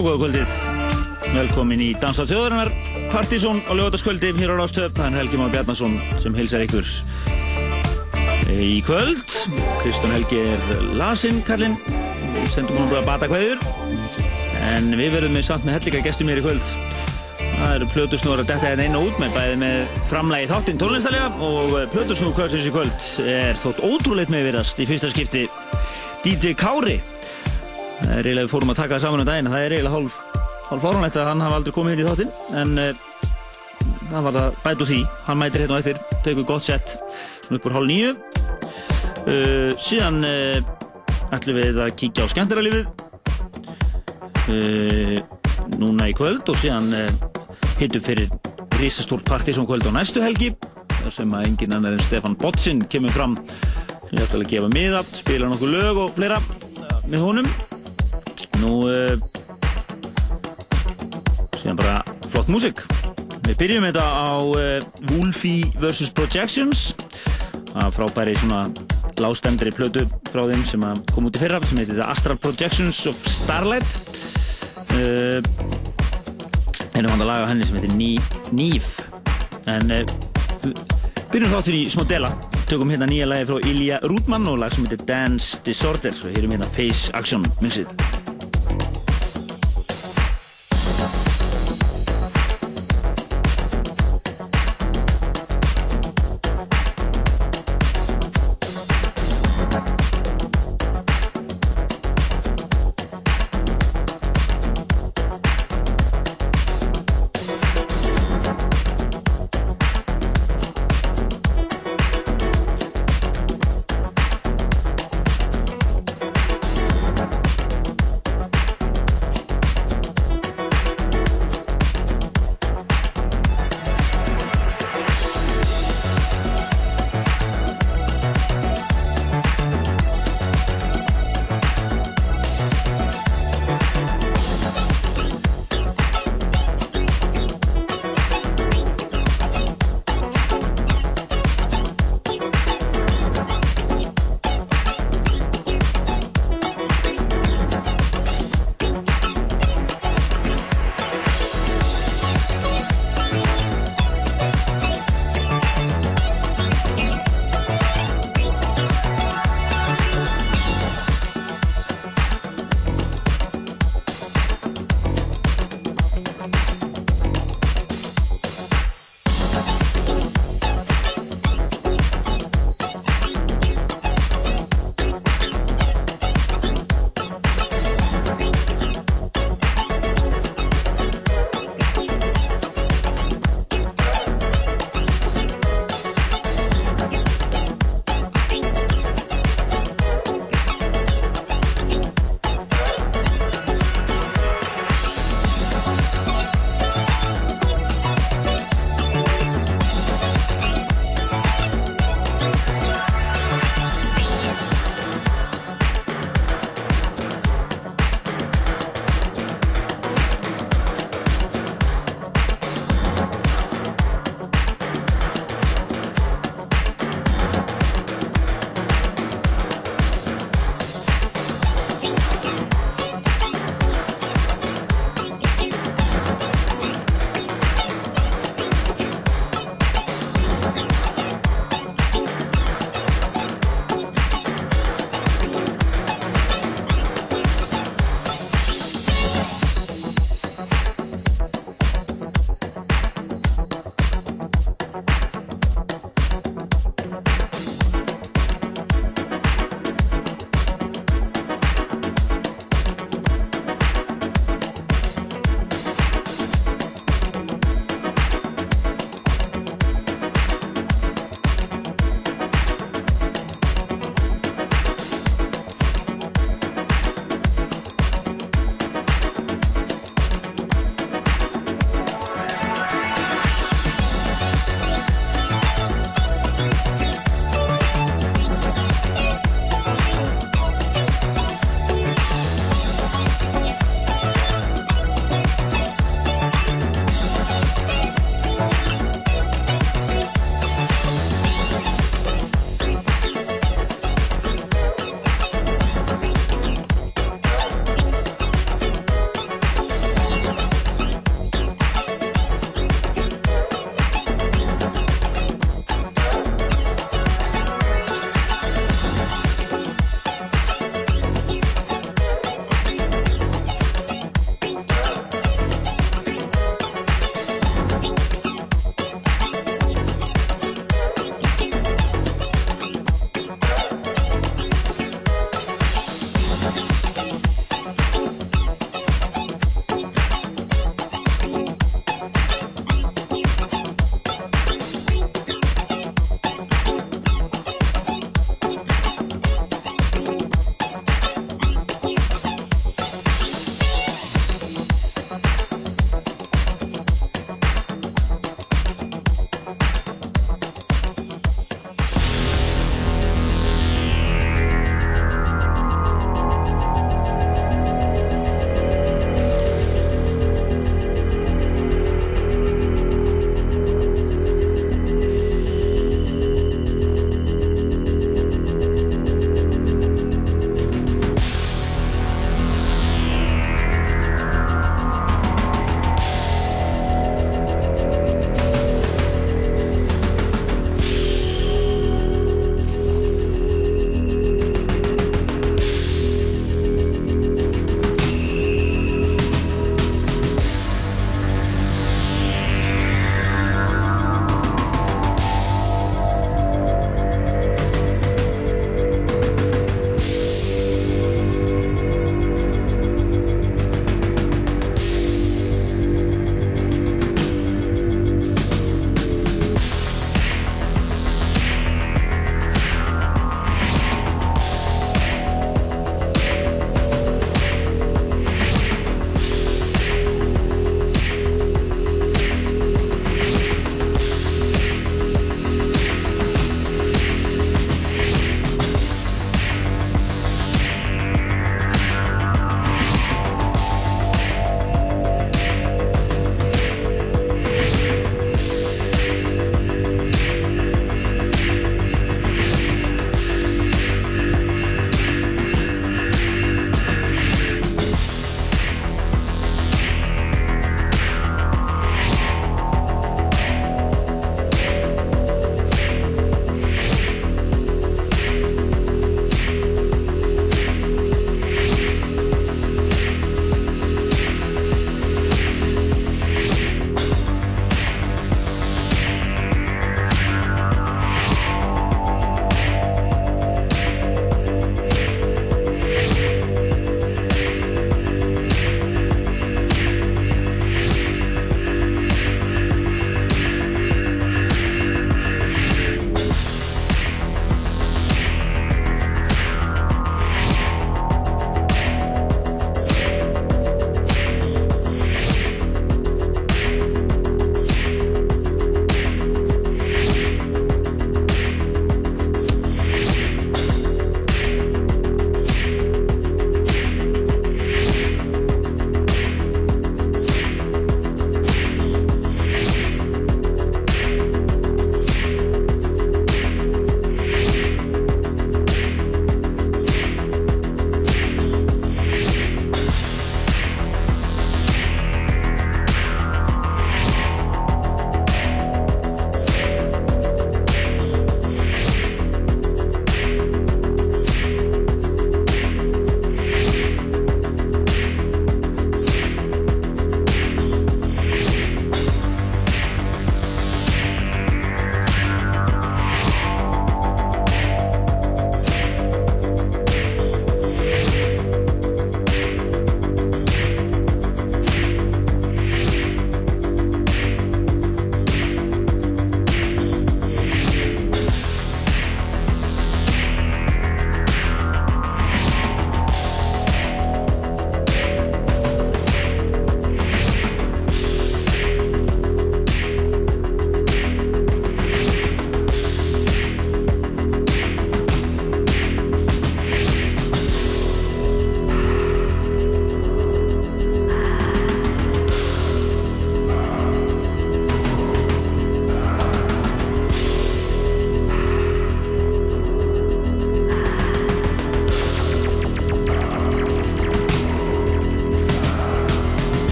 Já, góða kvöldið. Velkomin í Dansa þjóðarinnar. Partizón á lögataskvöldi hér á Rástöp. Það er Helgi Már Bjarnason sem hilsar ykkur í kvöld. Kristján Helgi er lasinn, kallinn. Við sendum hún bara bata hverjur. En við verðum með samt með hellika gestum hér í kvöld. Það eru Plötusnúr að detta hérna inn og út með bæði með framlægi þáttinn tónlistalega og Plötusnúr kvöldsins í kvöld er þótt ótrúleitt meðvirðast í fyrsta skipti DJ Kári. Það er eiginlega, við fórum að taka það saman um daginn, það er eiginlega hálf, hálf fáránlegt að hann hafa aldrei komið inn í þáttinn, en uh, það var það bæt úr því. Hann mætir hérna og eftir, tegur gott sett, svona upp úr hálf nýju. Uh, síðan uh, ætlum við að kíkja á skemmtaralífið núna í kvöld og síðan hittum fyrir risastórt partysón kvöld á næstu helgi, sem að engin annar en Stefan Botsin kemur fram Ég ætla að gefa miða, spila nokkuð lög og fleira með honum. Nú, uh, síðan bara flott músik. Við byrjum þetta á uh, Wolfie vs. Projections. Það er frábæri svona lástendri plötu frá þeim sem kom út í fyrra, sem heitir Astral Projections of Starlight. Uh, Einum hann að laga henni sem heitir Nýf. En byrjum þáttur í smá dela tökum hérna nýja lagi frá Ilja Rúdmann og lag sem heitir Dance Disorder og hér er hérna Face Action mixið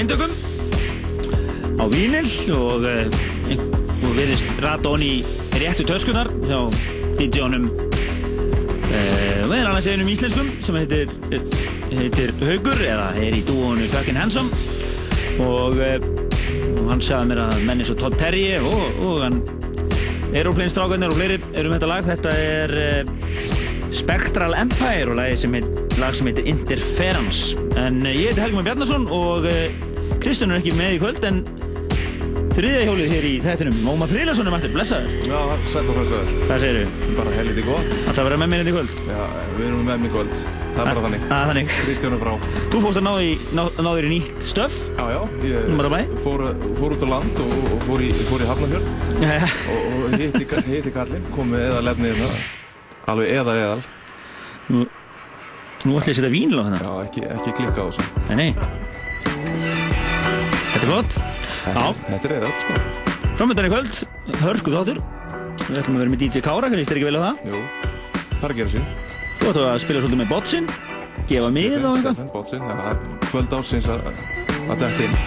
eindökum á vínil og, uh, og rata honni í réttu töskunar hjá DJ-unum uh, meðan annars einum íslenskum sem heitir, heitir Haugur eða er í dúonu Fucking Handsome. Og, uh, og hann sagði mér að menni svo Todd Terry og, og hann Aeroplane strákarnir og fleiri eru með þetta lag. Þetta er Spectral Empire og lag sem heitir Interference. En uh, ég heiti Helgman Bjarnason og uh, Kristján er ekki með í kvöld en þriðja hjólið hér í þættinum. Ómar Frílason er mættur, blessaður. Já, sætt og blessaður. Hvað segir þú? Bara helviti gott. Það ætla að vera með mér inn í kvöld? Já, við erum með mér í kvöld. Það er bara þannig. að, Þannig. Kristján er frá. Þú fórst að ná, í, þér í nýtt stöf? Já, já Ég fór, fór út á land og, og fór í, fór í Hafnarfjörn Já, já. Og, og hitti, hitti kallinn kom með eða lefni hérna. Alveg eða eðal. Nú, nú ætla ég að setja vínil á hérna Já, ekki, ekki klikka á þessu. Nei, nei er gott Já. Þetta er eðal, sko. Framöndan í kvöld, hörkuð þáttur. Við ætlum að vera með DJ Kára, hvernig líst þér ekki vel á það? Jú, það er að gera sín. Þú ætlum að spila svolítið með botsinn Gefa mið á eitthvað. Botsin, það er kvöld ásins að detta inn.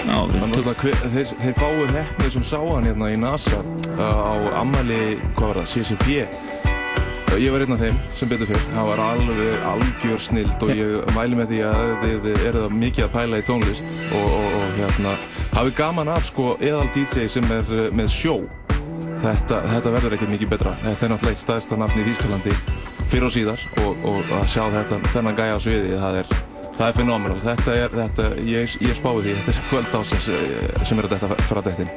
Já, Þannig þeir, þeir fáu hefnir sem sá hann hérna í NASA uh, á ammali, hvað var það, CCP Uh, Ég var einn af þeim sem betur fyrr, það var alveg algjör snild og ég mæli með því að þið eruð að mikið að pæla í tónlist og, og, og hérna hafið gaman af sko eðal DJ sem er uh, með sjó. Þetta, þetta verður ekkert mikið betra. Þetta er náttúrulega eitt staðista nafn í Þýskalandi fyrr og síðar og, og að sjá þetta þennan gæja á sviði það er það er fenómenal, þetta er, þetta, ég, ég spáði því, þetta er kvöld ásins eh, sem er að þetta frá dettin.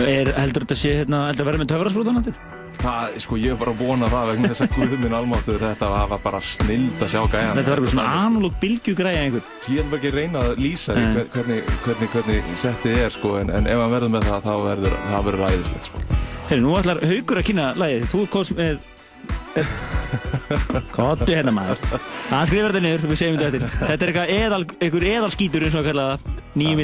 Er, heldur þetta sé hérna, heldur að vera með töfrasbrútan hættur? Það, sko, ég er bara að vona það vegna þess að guðminn almáttur þetta var bara snild að sjá gæjan. Þetta var eitthvað svona analóg bylgjugræði einhver. Ég hef ekki reynað að lýsa því Nei. hver- hvernig, hvernig, hvernig settið er, sko, en, en ef hann verður með það, þá verður, það verður ræðislegt, sko. Herri, nú ætlar Haugur að kynna lagið. Þú komst með... Kottu hérna maður. Hann skrifar þetta niður, við segjum þetta eftir. Þetta er eitthvað eðal, einhver eðal skítur eins og að kalla það. Nýjum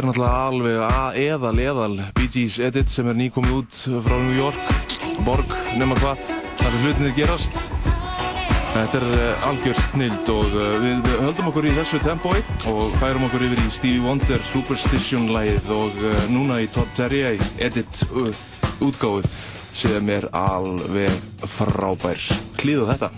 Þetta er náttúrulega alveg að eðal, Bee Gees edit sem er nýkomið út frá New York, borg, nema hvað, þar sem hlutinir gerast. Þetta er uh, algjör snild og uh, við, höldum okkur í þessu tempói og færum okkur yfir í Stevie Wonder Superstition-lægið og uh, núna í Todd Terje edit útgáðu sem er alveg frábær. Hlýðu þetta.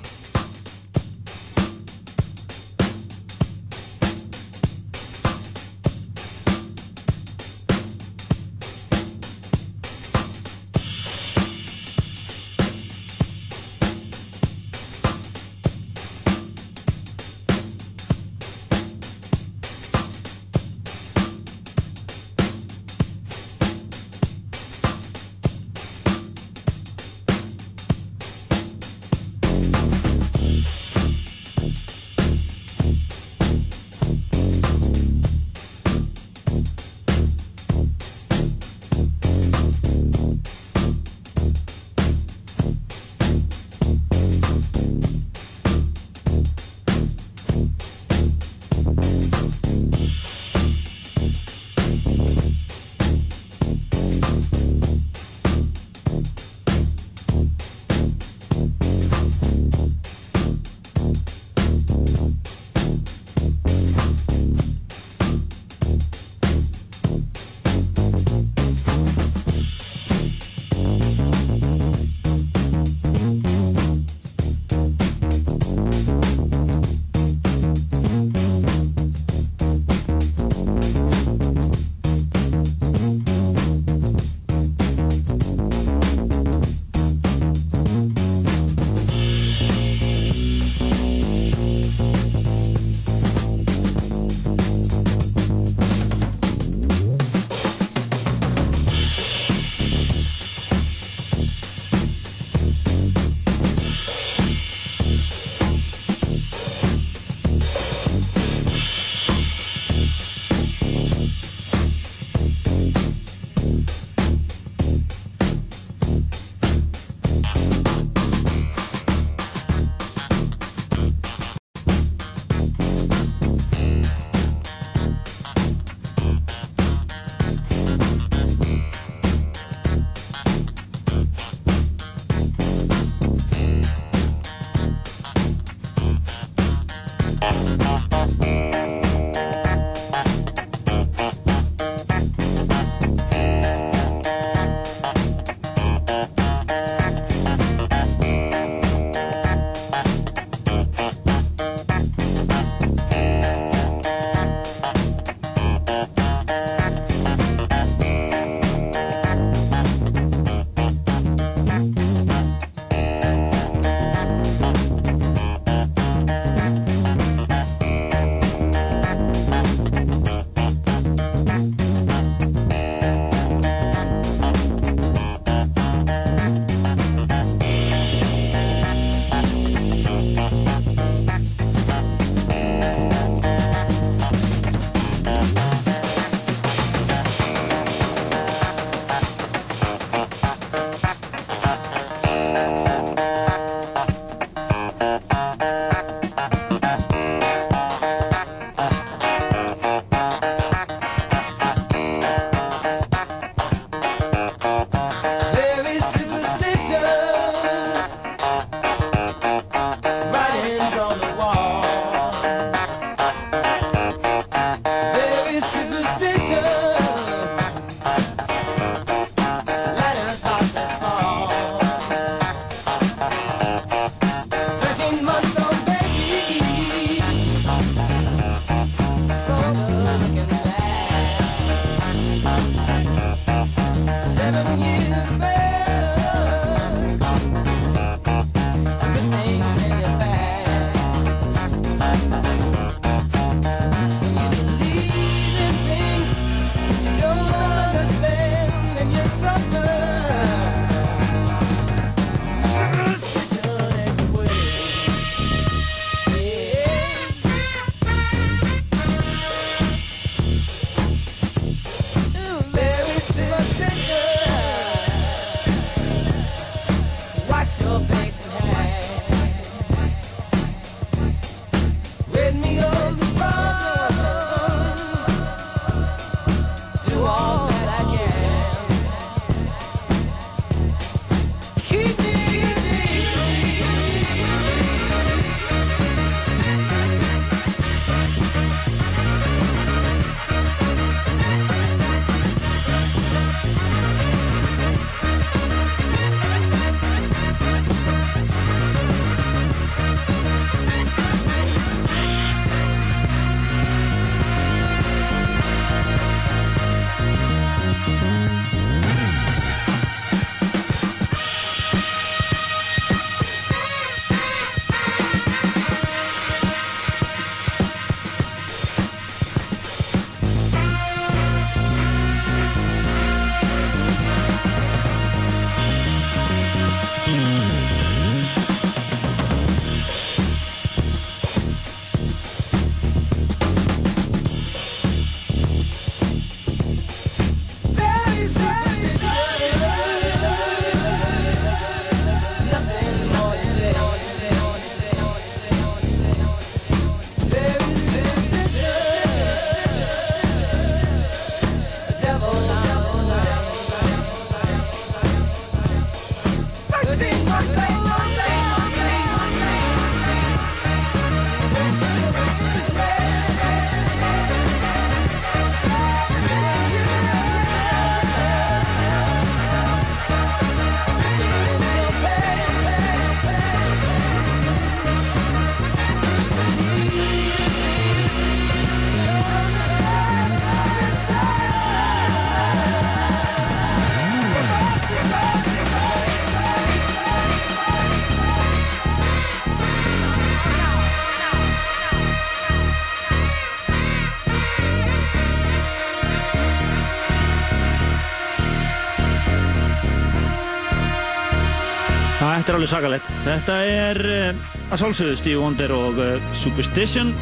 Þetta er alveg sakalett. Þetta er uh, að sálsögðu Steve Wonder og uh, Superstition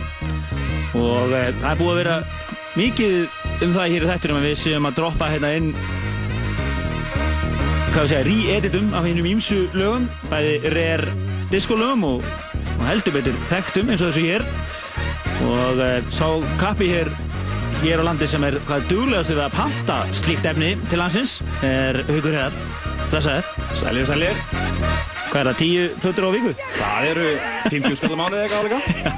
og uh, það er búið að vera mikið um það hér í þættunum að við séum að droppa hérna inn hvað við segja, re-editum af hinnum ímsu lögum, bæði rare disco-lögum og, og heldur betur þekktum eins og þessu hér og sá kappi hér hér á landi sem er hvað duglegast við að panta slíkt efni til landsins er Haugur Heðar Blessaður. Sælir, sælir. Hvað er það, tíu plötur á viku? Það eru 50 skallar mánuðið eitthvað áleika. Já,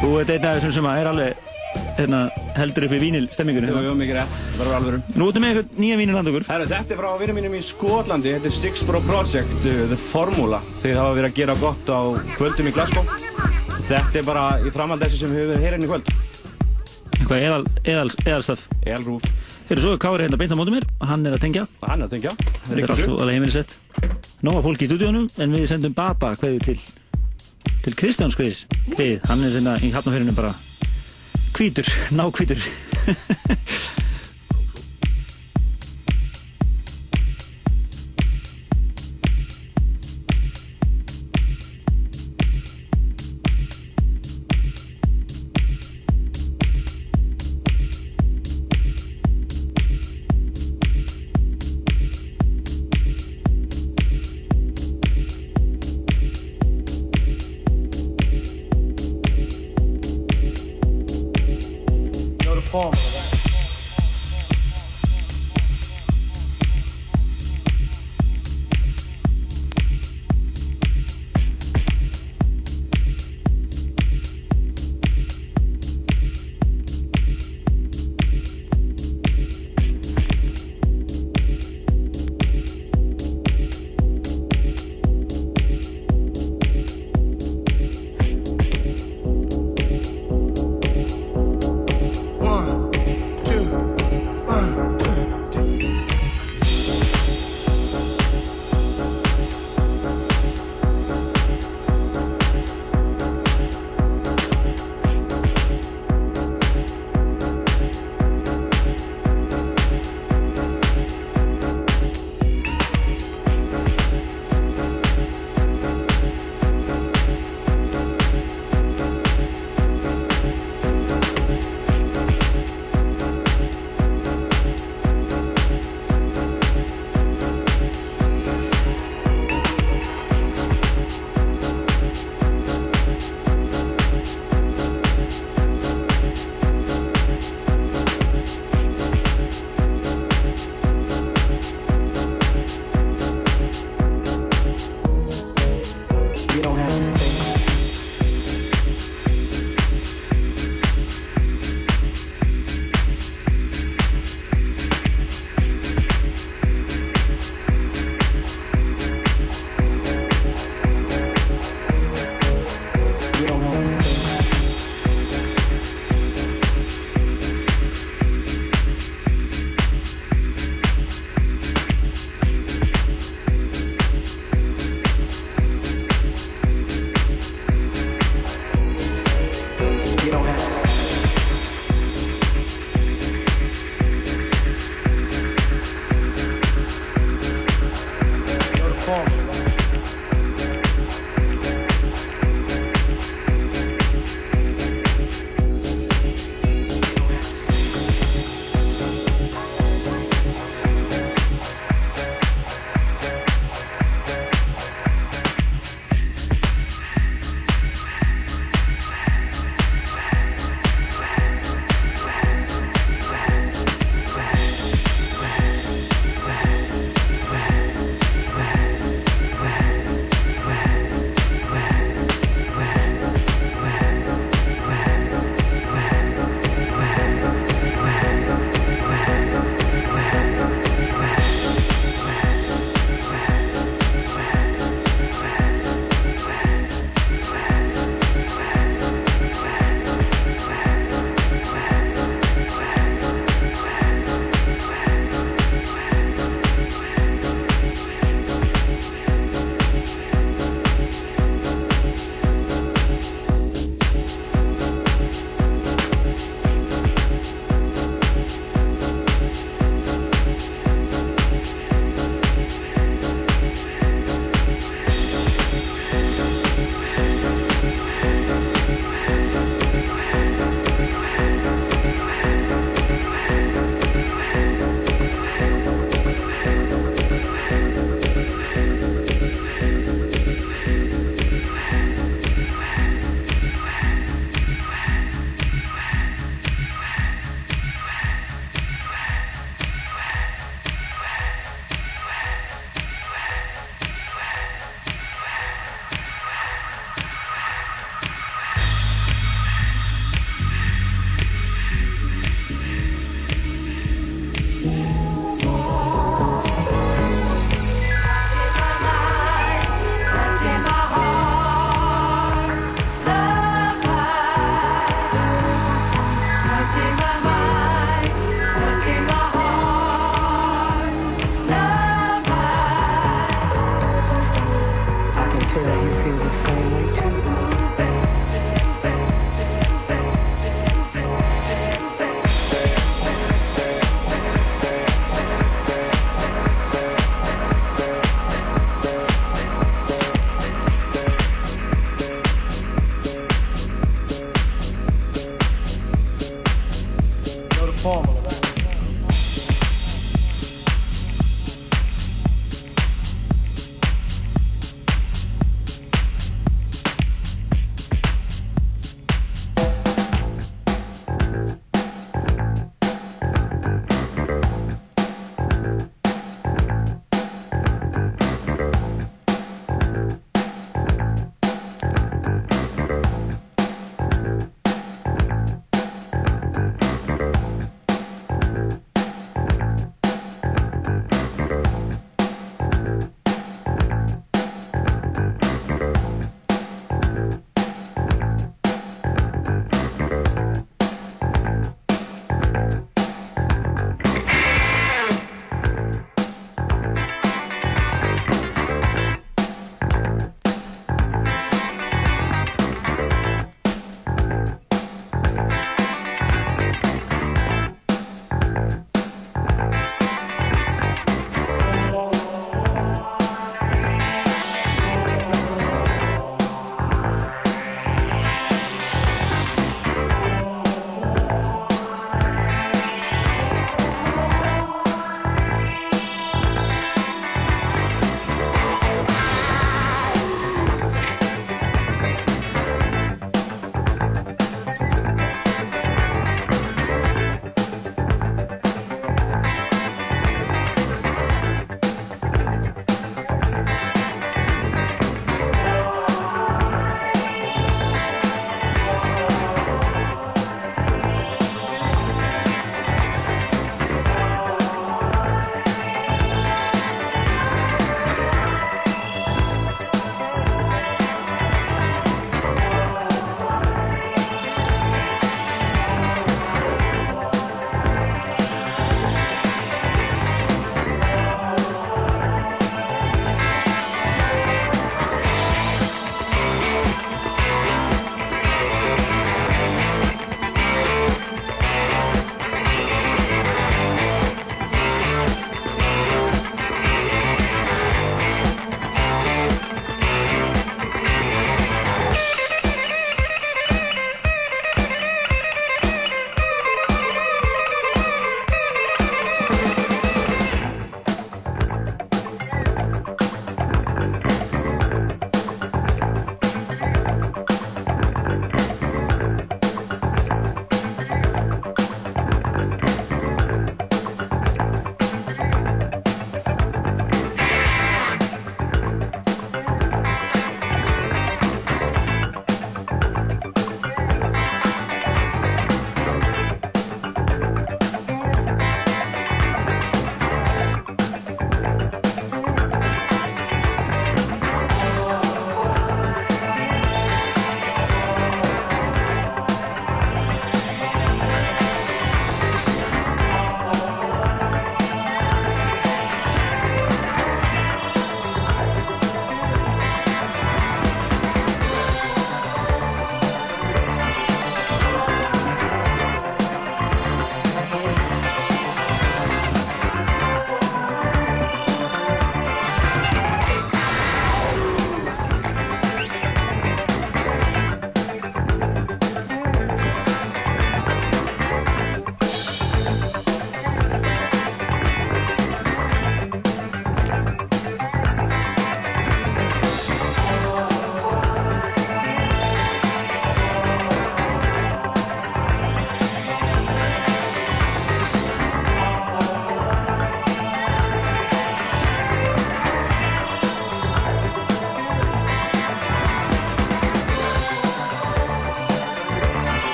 þú ert einn af þessum sem er alveg hérna, heldur upp í vínil stemmingunni. Jú, jú, mikið rétt. Það verður alveg. Nú ertu með eitthvað nýja vínil land okkur. Herru, þetta er frá vinnum mínum í Skotlandi. Þetta er Six Pro Project, uh, The Formula. Þeir hafa verið að gera gott á kvöldum í Glasgow. Þetta er bara í framhald þessu sem hefur verið hér inn í kvöld. Eitthvað eðal, eðal, eðalstöf. Eðalrúf. Eru svo Kári hérna beint á mótum mér hann er að tengja. Hann er að tengja. Þetta er allt alveg heimilisett. Nóga fólki í stúdíónu en við sendum Baba hverju til, til Kristján Skris. Hann er hérna í hafnafyrinu bara hvítur, nákvítur.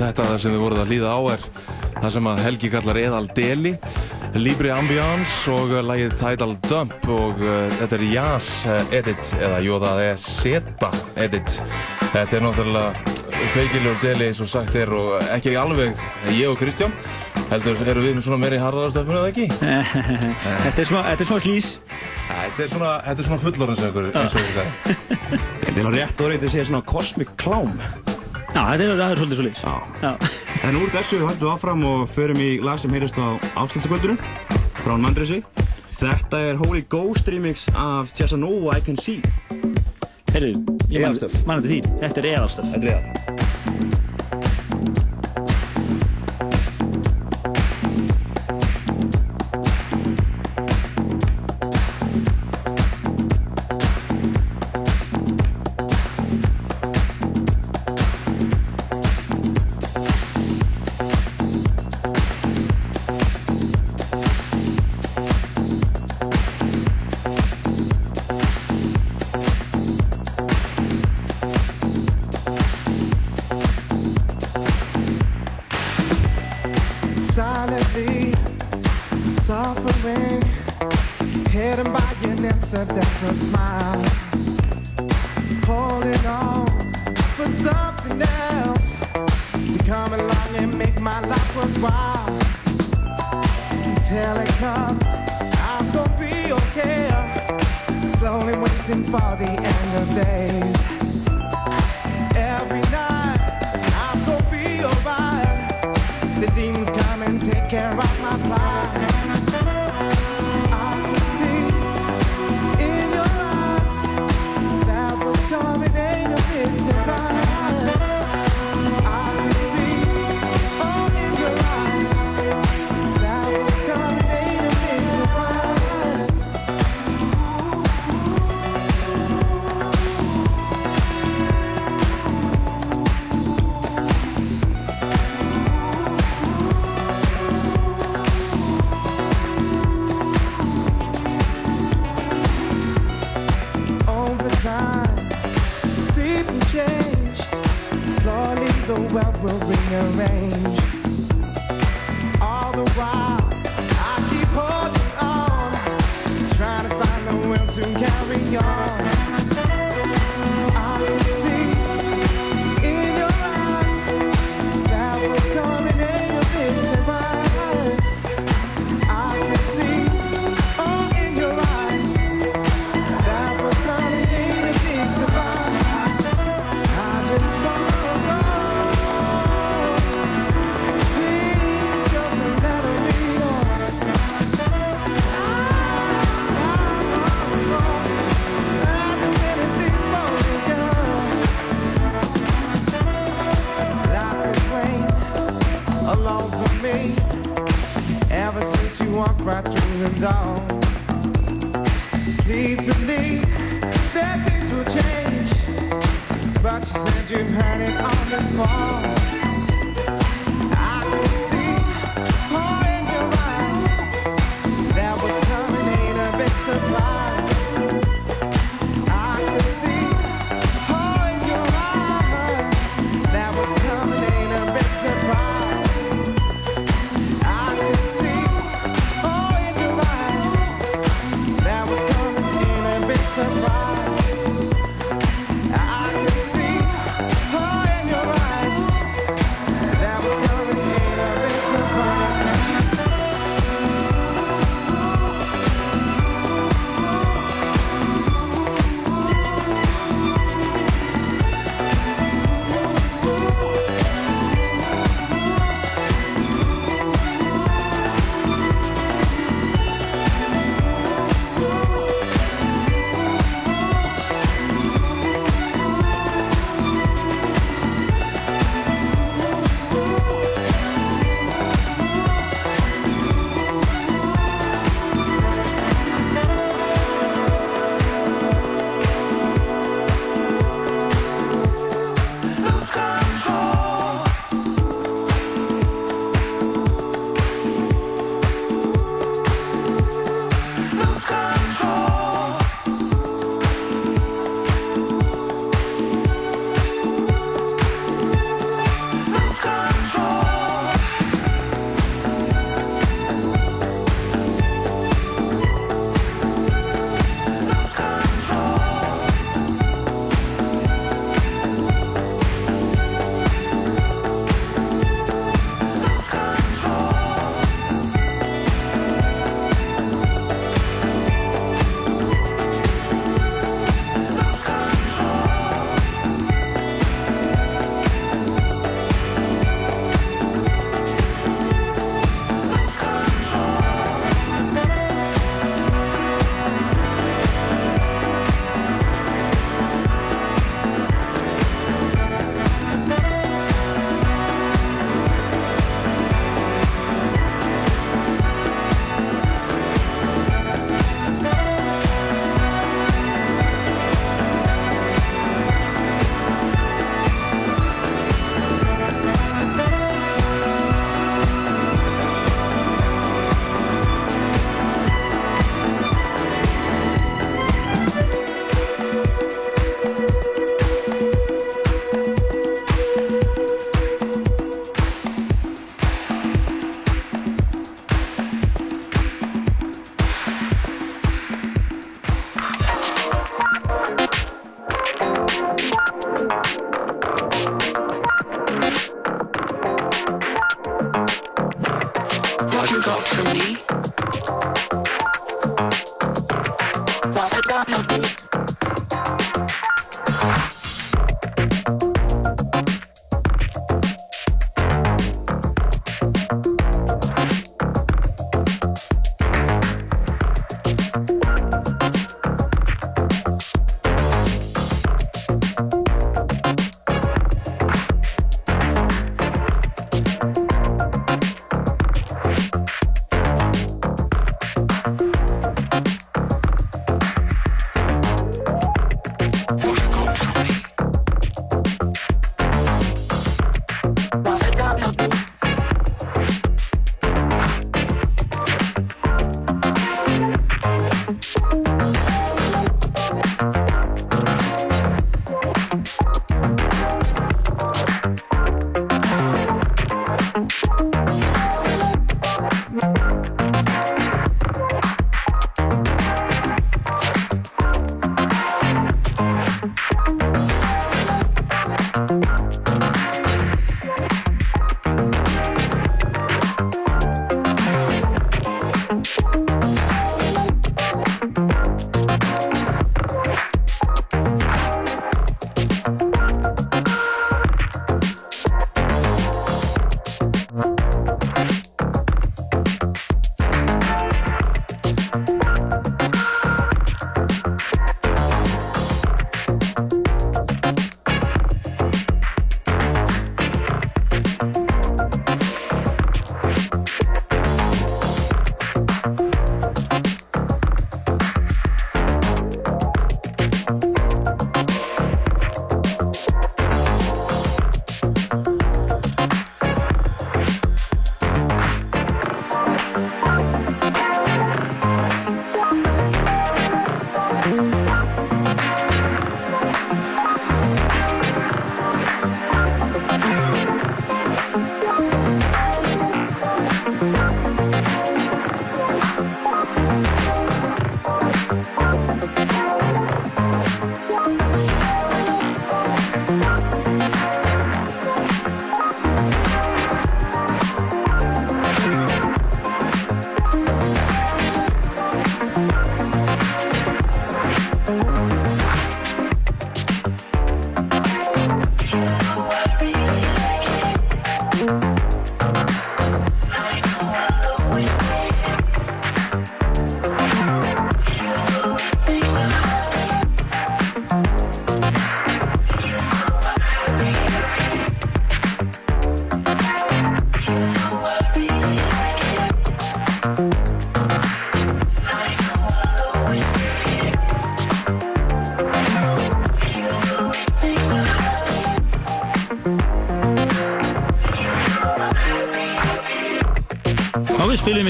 Þetta sem við voruð að líða á er það sem að Helgi kallar Eðal Deli Libre Ambiance og lægið Tidal Dump og uh, þetta er Jazz Edit eða jú það er Zeta Edit. Þetta er náttúrulega feikilegur deli eins og sagt er og ekki alveg ég og Kristján heldur eru við svona meiri harðarstöfnu eða ekki? þetta er svona, svona slís. Þetta er svona, svona fullorðinsökur eins og þetta Þetta er rétt orðið að segja svona Cosmic Clown Já, þetta er, er svolítið slís Já. En úr þessu höldum við áfram og förum í lag sem heyrist á afslutakvöldunum frá Mandresi Þetta er Holy Ghost remix af Chessanova I Can See. Herru, ég mann þetta því. Þetta er eðalstöf Þetta er eðal You've had it on the before.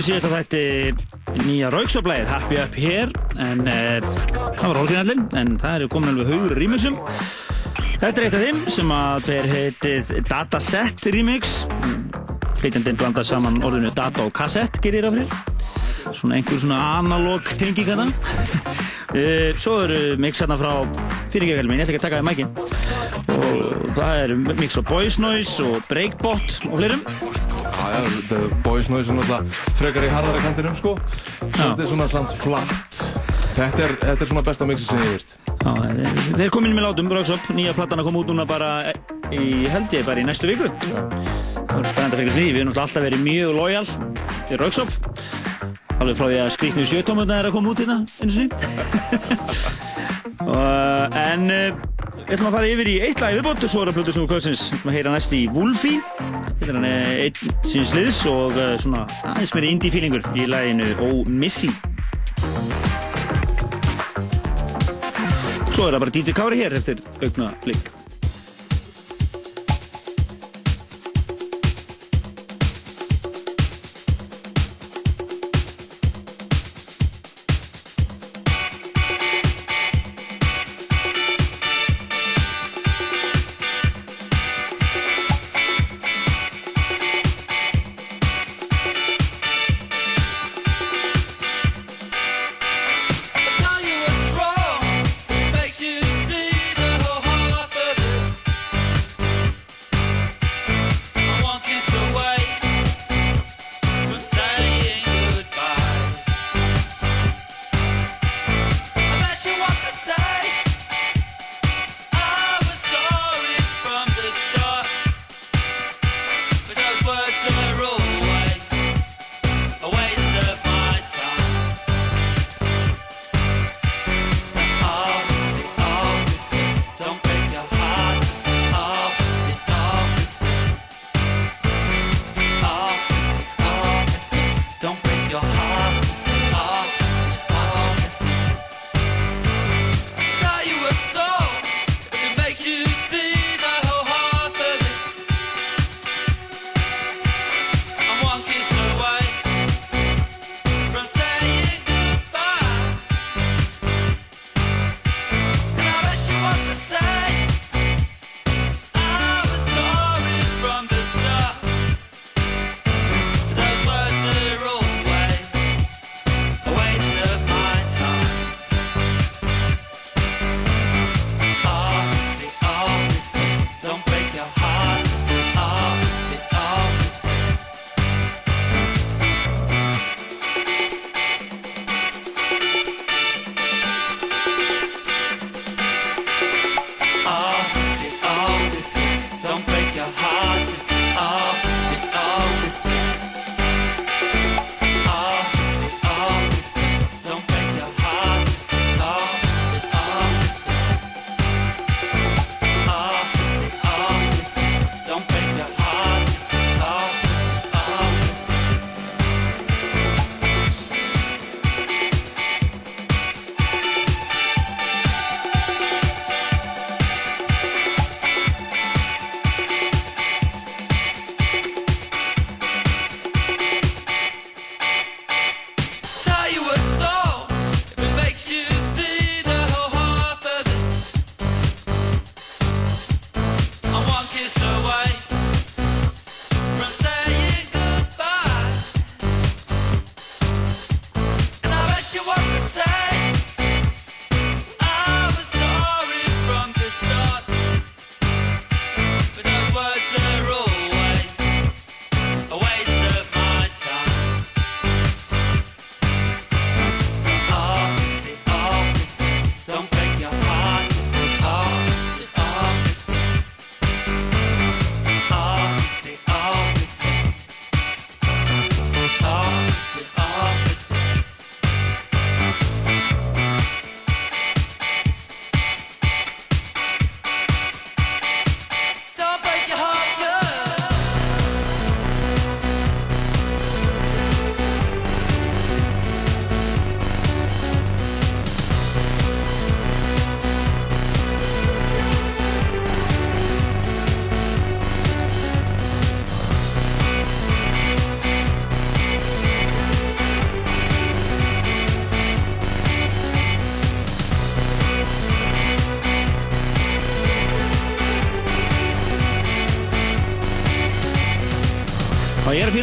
Í síðasta þætti nýja Rauksoplæðið, Happy Up Here, en uh, það var orginallinn, en það eru komin alveg haugur rýmisum. Þetta er eitt af þeim sem að ber heitið Dataset Remix. Flytjandinn blandar saman orðinu data og kassett, gerir það fyrir. Svona einhver svona analog tenging að uh, Svo eru mixarna frá fyrirgegjum minn, ég ætla ekki að taka það í mækinn. Og það eru mix frá Boys Noise og Breakbot og fleirum. Já, já, er Boys Noise er náttúrulega frekar í harðara kantinum, sko. Þetta er svona samt flatt. Þetta er, þetta er svona besta mixi sem ég hef virt. Já, þeir- komin með látum, Rauksop, nýja platan að koma út núna bara í, held ég, bara í næstu viku. Það er spennandi að fylgjast því, við erum alltaf verið mjög lojal til Rauksop. Alveg frá því að skrýtnu sjötómutna er að koma út hérna, einu sinni. Og, en uh, við ætlum að fara yfir í eitt lag í viðbót og svo er að plötu sem við kvöldsins að heyra næst í Wolfie. Þetta er hann eh, einn síns liðs og uh, svona aðeins meiri indie feelingur í laginu Oh Missy. Svo er það bara DJ Kári hér eftir augna blik.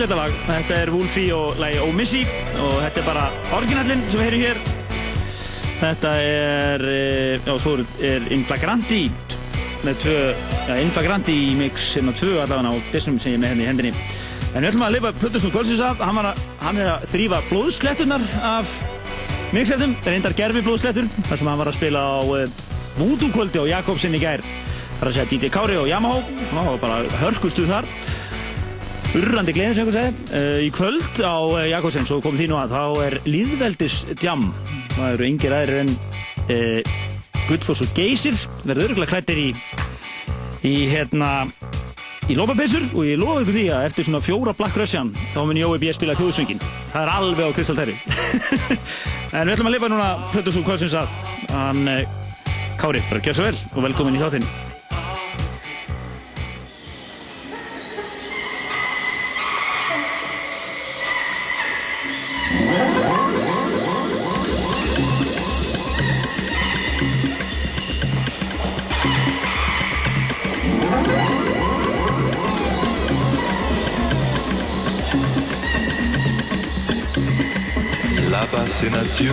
Fíla þetta lag. Þetta er Wolfie og lagi Oh Missy og þetta er bara orginallinn sem við heyrum hér. Þetta er, eh, já, svo er- Inflagranti með tvö, já, Inflagranti í mix hérna tvö allavega á disnum sem ég með henni í hendinni. En við ætlum að lifa Plötusnúr Kvöldsins að, hann, að, hann er að þrýfa blóðslettunar af mixetum, reyndar gerfi blóðslettur, þar sem hann var að spila á uh, Voodoo-kvöldi á Jakobsen í gær. Það er að segja DJ Kári og Yamaha, það var bara hörkustuð þar. Urrandi gleðin sem einhver segi. Uh, í kvöld á uh, Jakobsen, svo kom því nú að, þá er líðveldis djam. Það eru yngir aðrir en uh, Guðfoss og Geysir, verður örgulega klættir í, í hérna, í lópapissur og ég lofa ykkur því að eftir svona fjóra Black Russian þá mun Jói B. spila þjóðsöngin. Það er alveg á Kristalterri. en við ætlum að lifa núna Plötusúr Kvöldsins að hann Kári, bara gjör svo vel og velkomin í þáttinn.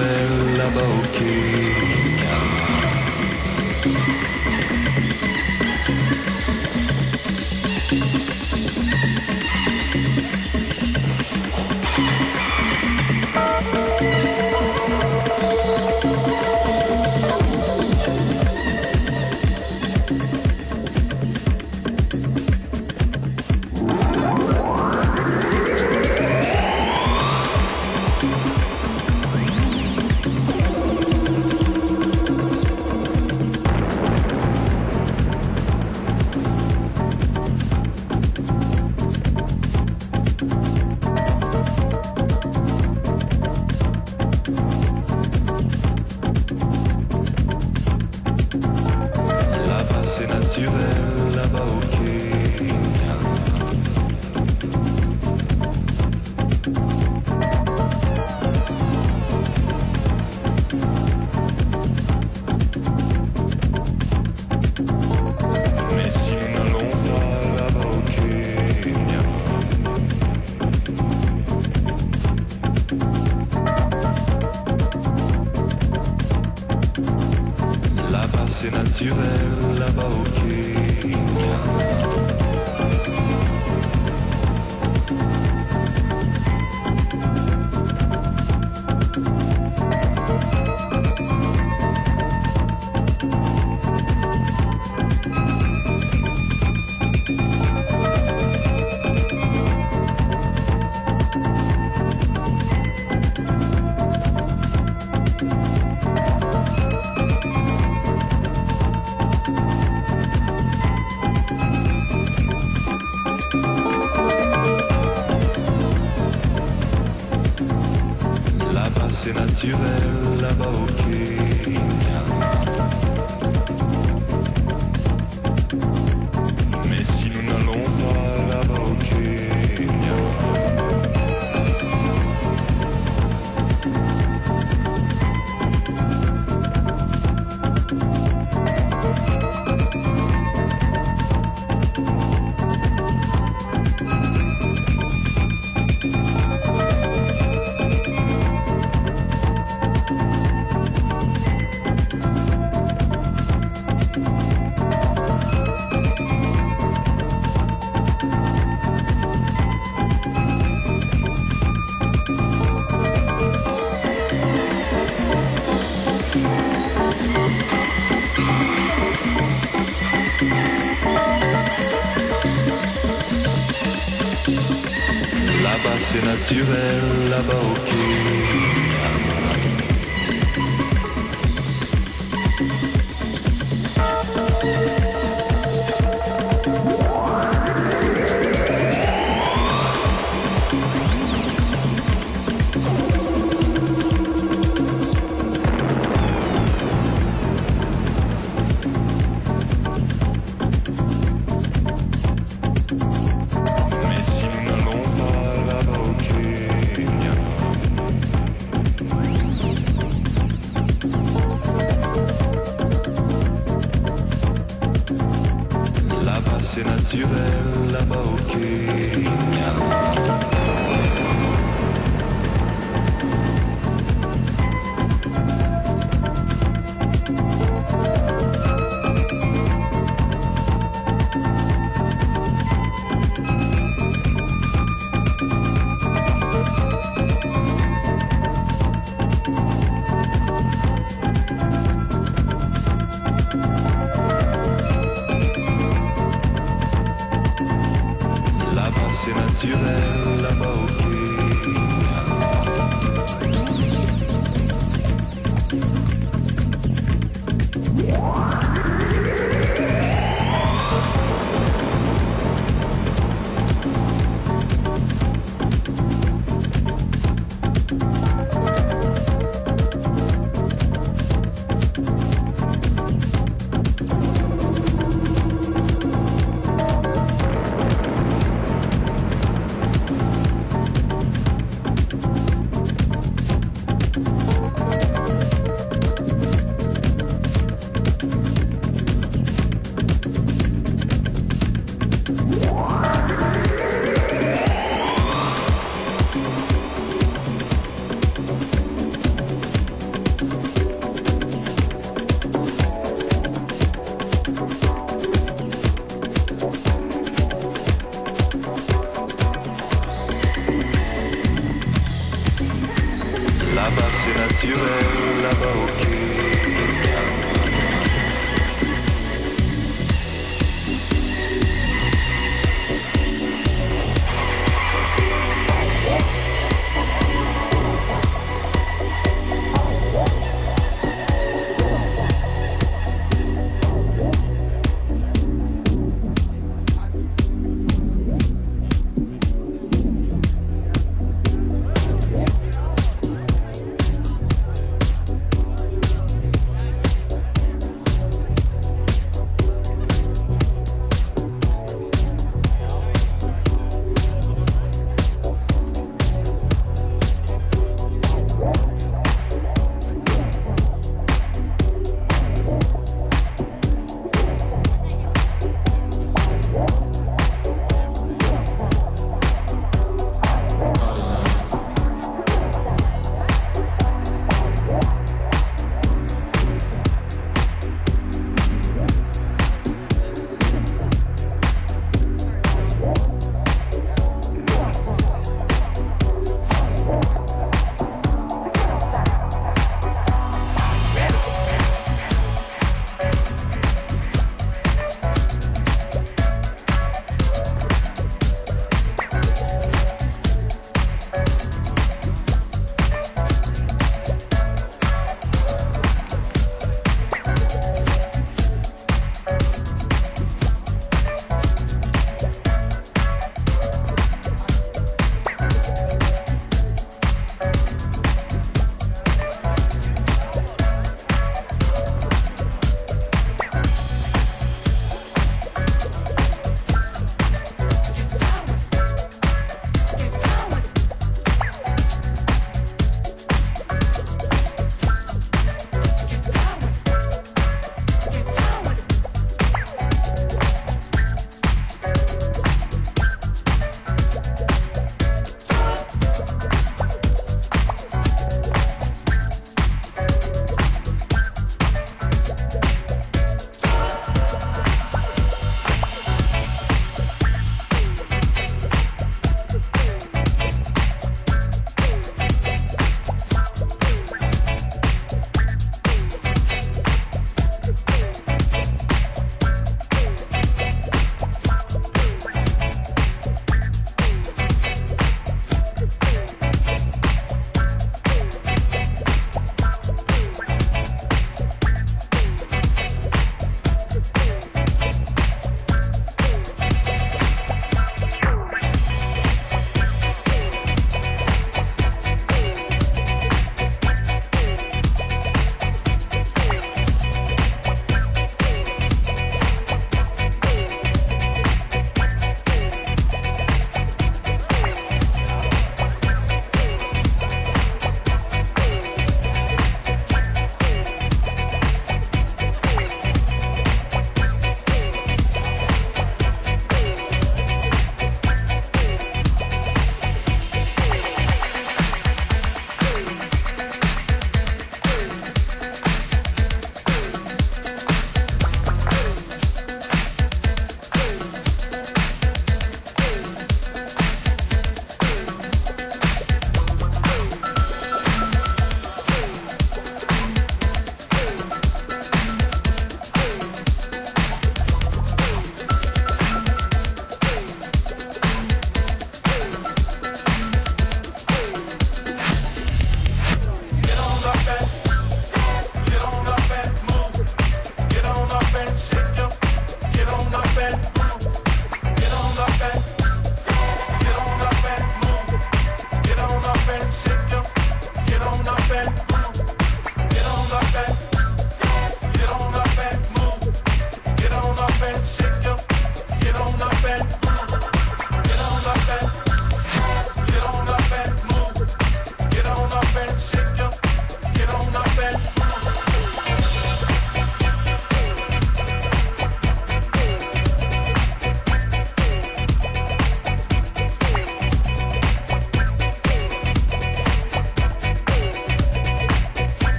Well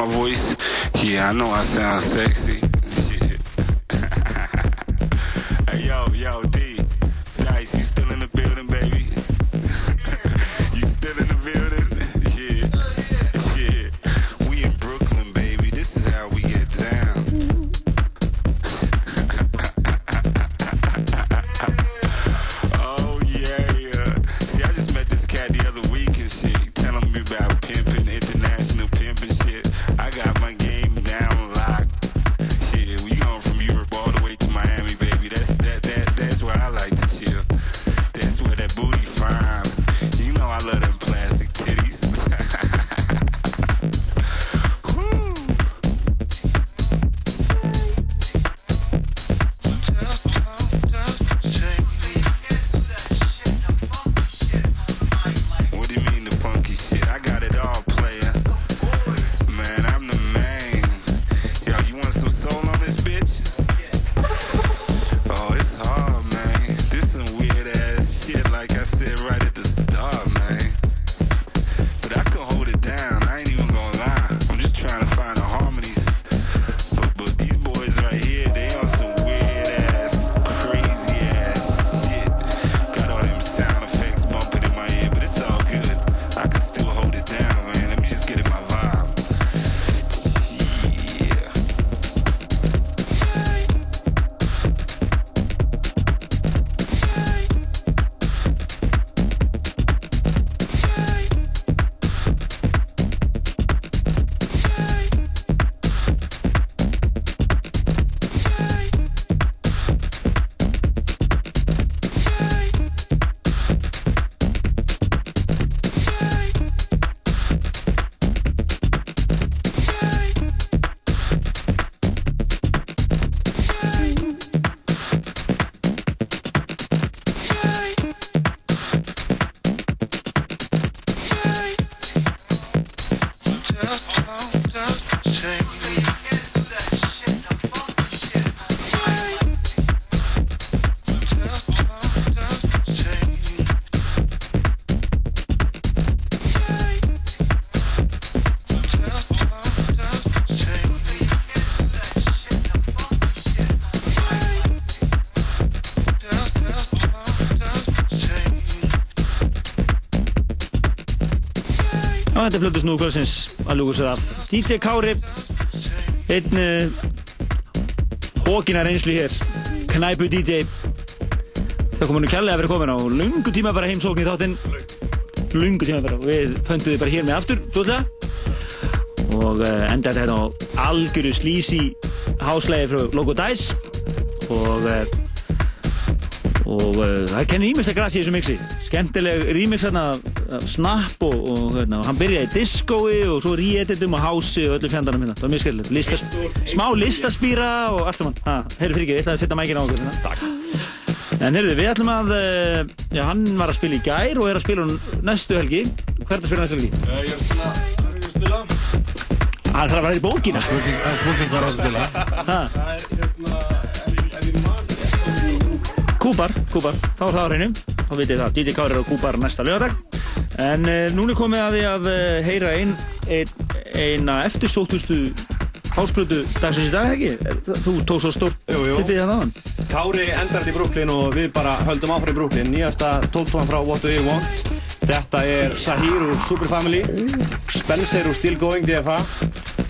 my voice. Yeah, I know I sound sexy. Þetta er blödu snúkvölsins að lúka sér af. DJ Kári einn eh, hókina reynslu hér. Knæpu DJ það kom hennu kjallega að vera komin á lungu tíma bara heimsókn í þáttinn. Lungu tíma bara. Við pönduði bara hér með aftur tóðlega og eh, enda þetta hérna á algjöru slísi háslægi frá Logo Dice. Og eh, og það kennir ímest að grassi í þessu mixi. Skemmtileg remix hérna snapp og, og, hérna, og hann byrjaði í diskói og svo rétitum og hási og öllu fjandarnum hérna. Það var mjög skellilegt. Listast, smá listaspýra og allt saman. Herru fyrir ekki, ég ætlaði að setja mækina á okkur hérna. Takk. En herru, við ætlum að, eh, já hann var að spila í gær og er að spila hún næstu helgi. Hvað er það að spila næstu helgi? Ég er svona, hvað er ég að spila? Það er að vera í bókina. Hvað er að spila? Það er hérna, er ég Kúpar, Kúpar, þá er það á hreinu, þá vitið það, DJ Kaur er á Kúpar næsta lögadag En uh, núna er komið að því að uh, heyra ein, ein, eina eftirsóttustu hásplötu dagsins í dag, ekki? Þú tók svo stórt Jú, jú. tippið það náðan. Kári endar í Brooklyn og við bara höldum áfram í Brooklyn. Nýjasta tóttóan frá What Do You Want. Þetta er Sahir úr Superfamily, Spencer úr Still Going DFA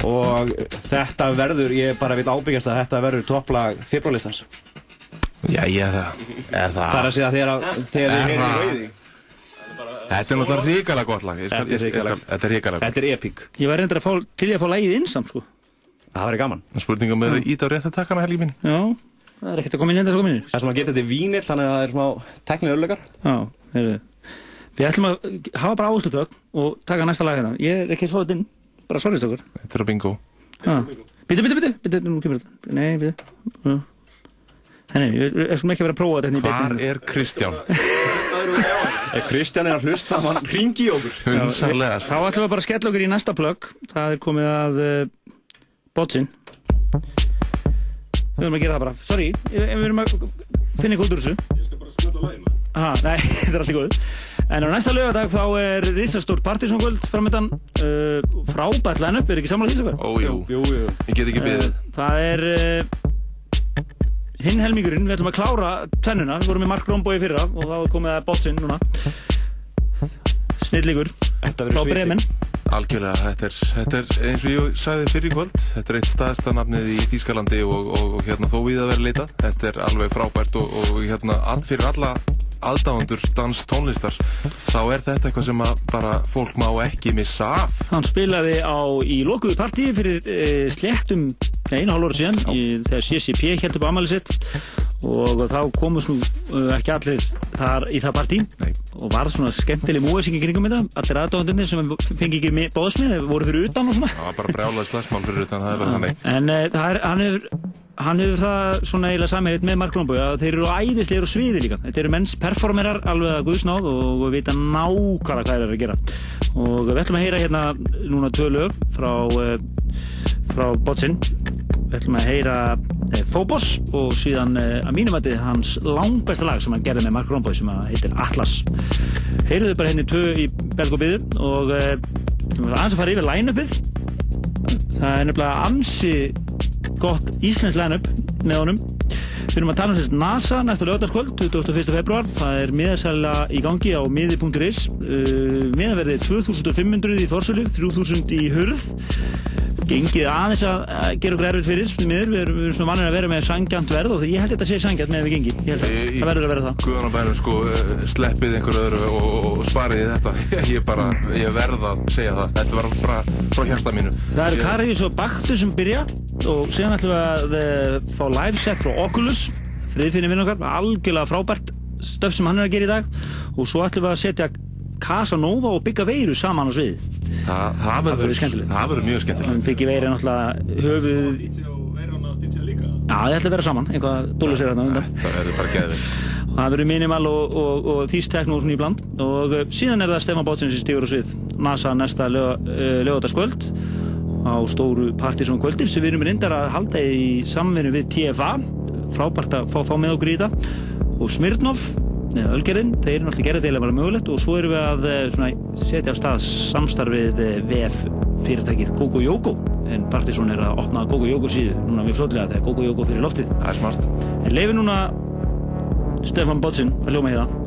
og þetta verður, ég bara vil ábyggjast að þetta verður topplag februarlistans. Já, ég er það. Það er að segja þegar, að- þið heyrðum það? rauði. Þetta er náttúrulega hrikalega gott lag. Þetta er hrikalega. Þetta er epic. Ég var reyndar að fá, til ég að fá lægið innsam, sko. Það verður gaman. Spurningum er ít á rétt að taka hana helgi mín. Já, það er ekkert að koma inn enda svo kominir. Það er svona að geta þetta vínill, þannig að það er smá teknið örleikar. Já, heyrðu. Við ætlum að hafa bara áherslu þögn og taka næsta lag hérna. Ég er ekki að fá þetta inn, bara sorgist okkur. Þetta er bingo. Bitu, bitu, bitu, bitu, nú kemur þetta. Nei, bitu. Nei, við skulum ekki vera að prófa þetta hérna í Er Kristján? Ef Kristján er að hlusta, hann ringi í okkur. Hundsarlegast. Þá ætlum við bara að skella okkur í næsta plögg. Það er komið að uh, botsin. Við höfum að gera það bara. Sorry, við við erum að finna ykkur út úr þessu. Ég skal bara smella lægina. Aha, nei, þetta er allir góð. En á næsta lögadag þá er risastórt partysónkvöld framöndan. Uh, frábært line-up, er ekki samlega því svo? Ó, jú. Jú, jú. Ég get ekki beðið. Það er uh, hinn helmingurinn, við ætlum að klára tvennuna, við vorum í Mark Romboy í fyrra og þá komið að botsinn núna. Snillíkur Þetta frá verður Bremen. Algjörlega, þetta er, þetta er eins og ég sagði fyrir kvöld, þetta er eitt staðista nafnið í Þýskalandi og, og, og hérna þó við að vera leitað. Þetta er alveg frábært og, og hérna fyrir alla aðdáðundur dans tónlistar þá er þetta eitthvað sem bara fólk má ekki missa af. Hann spilaði á, í lokuðu partíi fyrir uh, sléttum nei, einu hálfur síðan í, þegar CCP held upp ámæli sitt og þá komust nú uh, ekki allir þar í það partí Nei. og var svona skemmtileg múið í kringum þetta allir aðdáðundinni sem fengi ekki bóðsmið voru fyrir utan og svona Það var bara brjálaði slagsmál fyrir utan það er bara þannig. En uh, það er, hann hefur hann hefur það svona eiginlega sammeðið með Mark Lombo að þeir eru æðislegir og sviði líka. Þetta eru menns performerar alveg að guðsnáð og vita nákvæmlega hvað þeir eru að gera. Og við ætlum að heyra hérna núna tvö lög frá uh, frá Botsin við ætlum að heyra uh, Phobos og síðan uh, að mínum að hans langbæsta lag sem hann gerði með Mark Lombo sem heitir Atlas. Heyruðu bara henni tvö í belg og við ætlum að fara yfir line-upið. Það er nefnilega ansi gott íslensk line-up með honum við erum að tala um sérst NASA næsta lögdagskvöld 21. februar það er miðasæla í gangi á miði.is uh, miðaverðið 2500 í fórsölu 3000 í hurð gengið aðeins að að gera okkur erfitt fyrir miður, við erum, svona vanir að vera með sangjant verð og ég held þetta sé sangjant með að við gengi ég held að það verður að vera það Guðanabænum sko, eh, sleppið einhver öðru og, og, og spariði þetta. Ég bara, ég verð að segja það. Þetta var bara frá hjarta mínu. Það eru Karius og Baktur sem byrja og síðan ætlum við að eh, fá live set frá Oculus friðfinni vinn okkar, algjörlega frábært stöf sem hann er að gera í dag. Og svo ætlum við að setja Casanova og Bigga Veiru saman á sviðið. Það, það verður skemmtilegt. Það verður mjög skemmtilegt. Biggi Veiru er náttúrulega höfuð Já, það ætla að vera saman, einhvað dúlu sér hérna undan. Það verður bara geðveitt. og það verður minimal og, og, og þýst tekno og svona í bland. Og uh, síðan er það Stefán Bótsins sem stígur á svið. NASA næsta lögataskvöld á stóru partysón kvöldir sem við erum reyndar að halda í samvinnu við TFA frábært að fá þá með okkur í þetta. Og Smirnov Ölgerðin, þeir eru náttúrulega gerðið eða bara mögulegt og svo erum við að eh, svona, setja á stað samstarfið eh, VF fyrirtækið Gogo Yogo en Partizón er að opna Gogo Yogo síðu núna við fljóðlega þegar Gogo Yogo fyrir loftið. Það er smart. En leifi núna Stefan Botsin að ljóma í það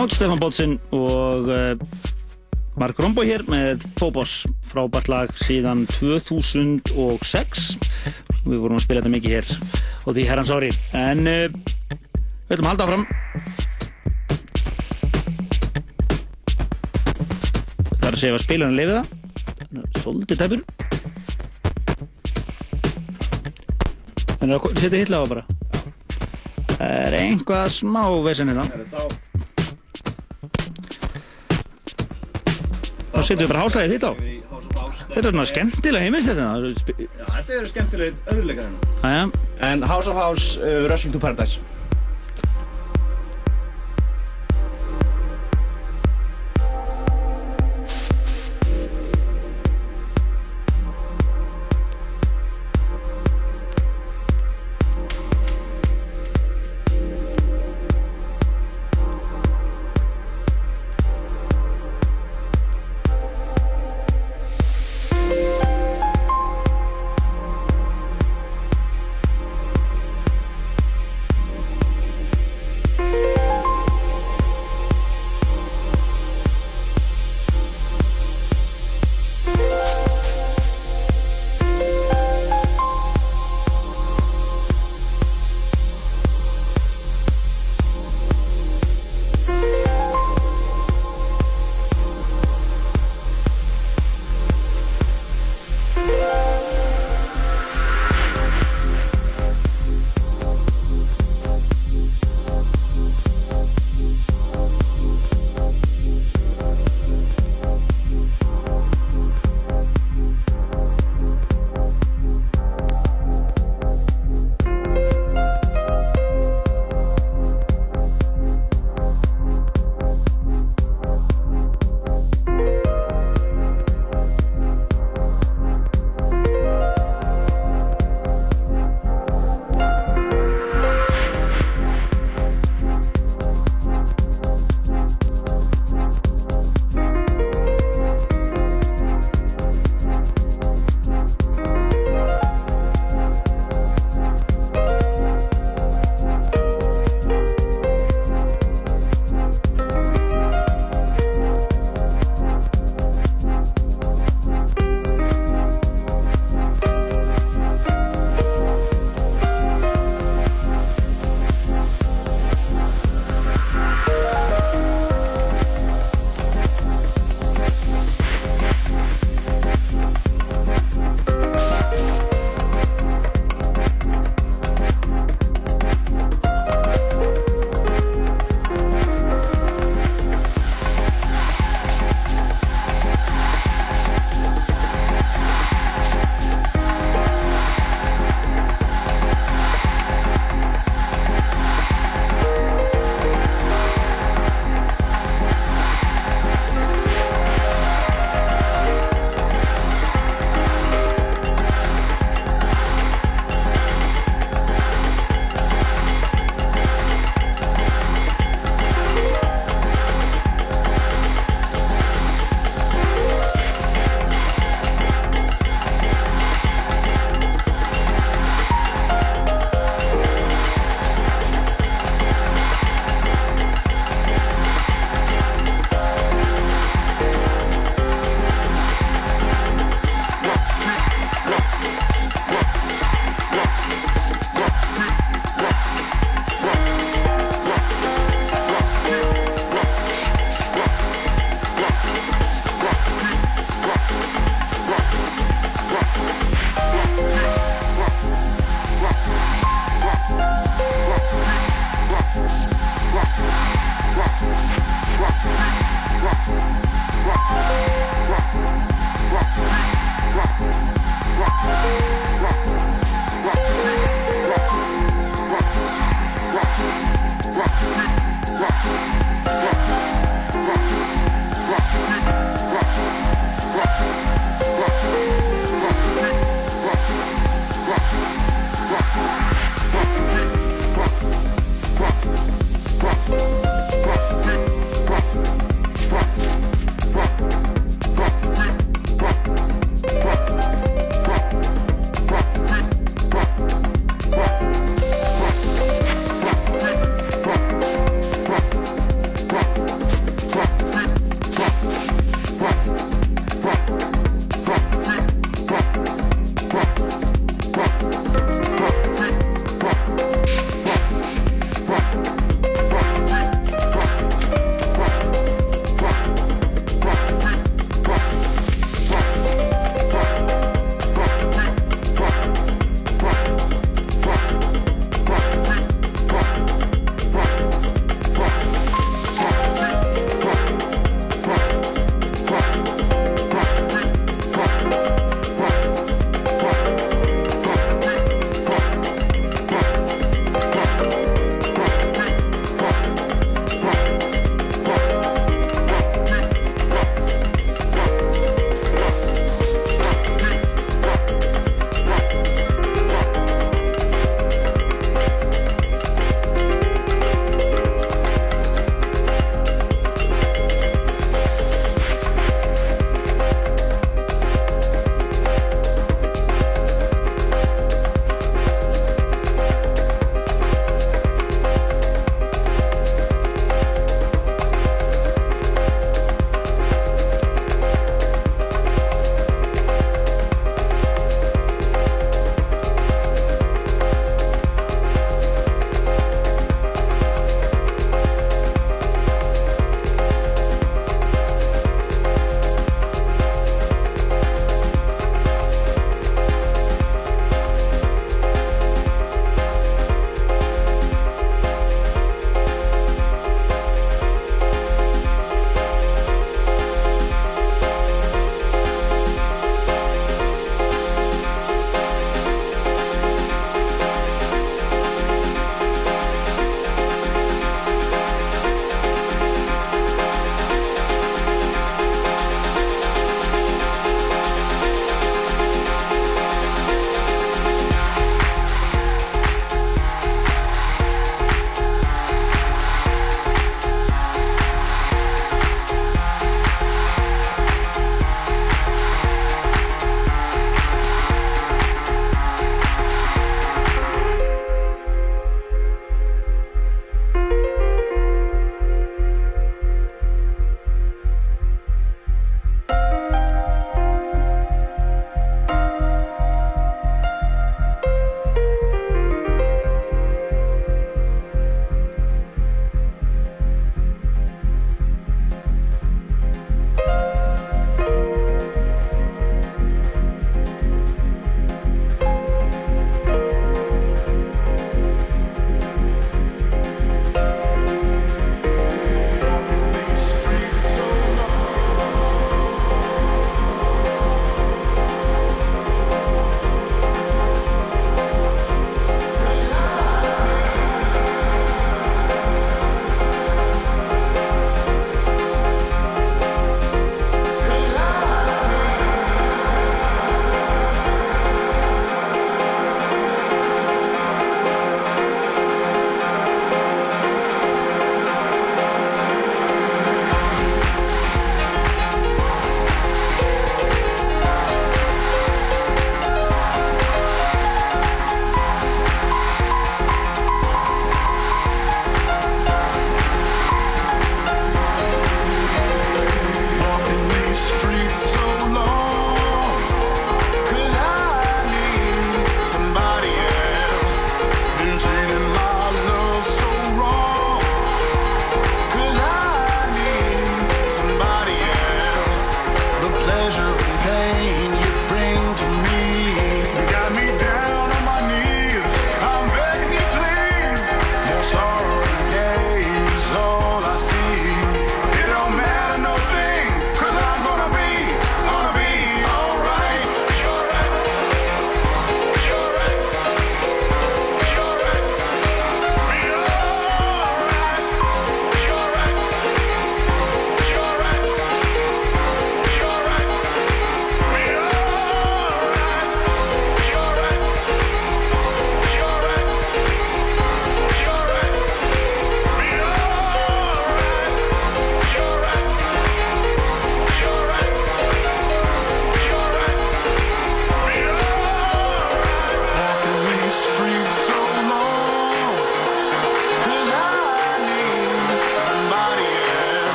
Smátt, Stefán Bótsinn og uh, Mark Rombo hér með Phobos, frábært lag síðan 2006 við vorum að spila þetta mikið hér og því herrans ári. En uh, við ætlum að halda áfram. Það er að segja að spilarinn leiði það. Svolítið tæpur. Þannig að setja hitla á bara. Það er einhvað smá vesen þetta þá setjum við bara háslæðið þitt á þetta er svona skemmtilega heimist þetta Já, þetta eru skemmtilegt öðruleikar hérna. En House of House, uh, Rushing to Paradise.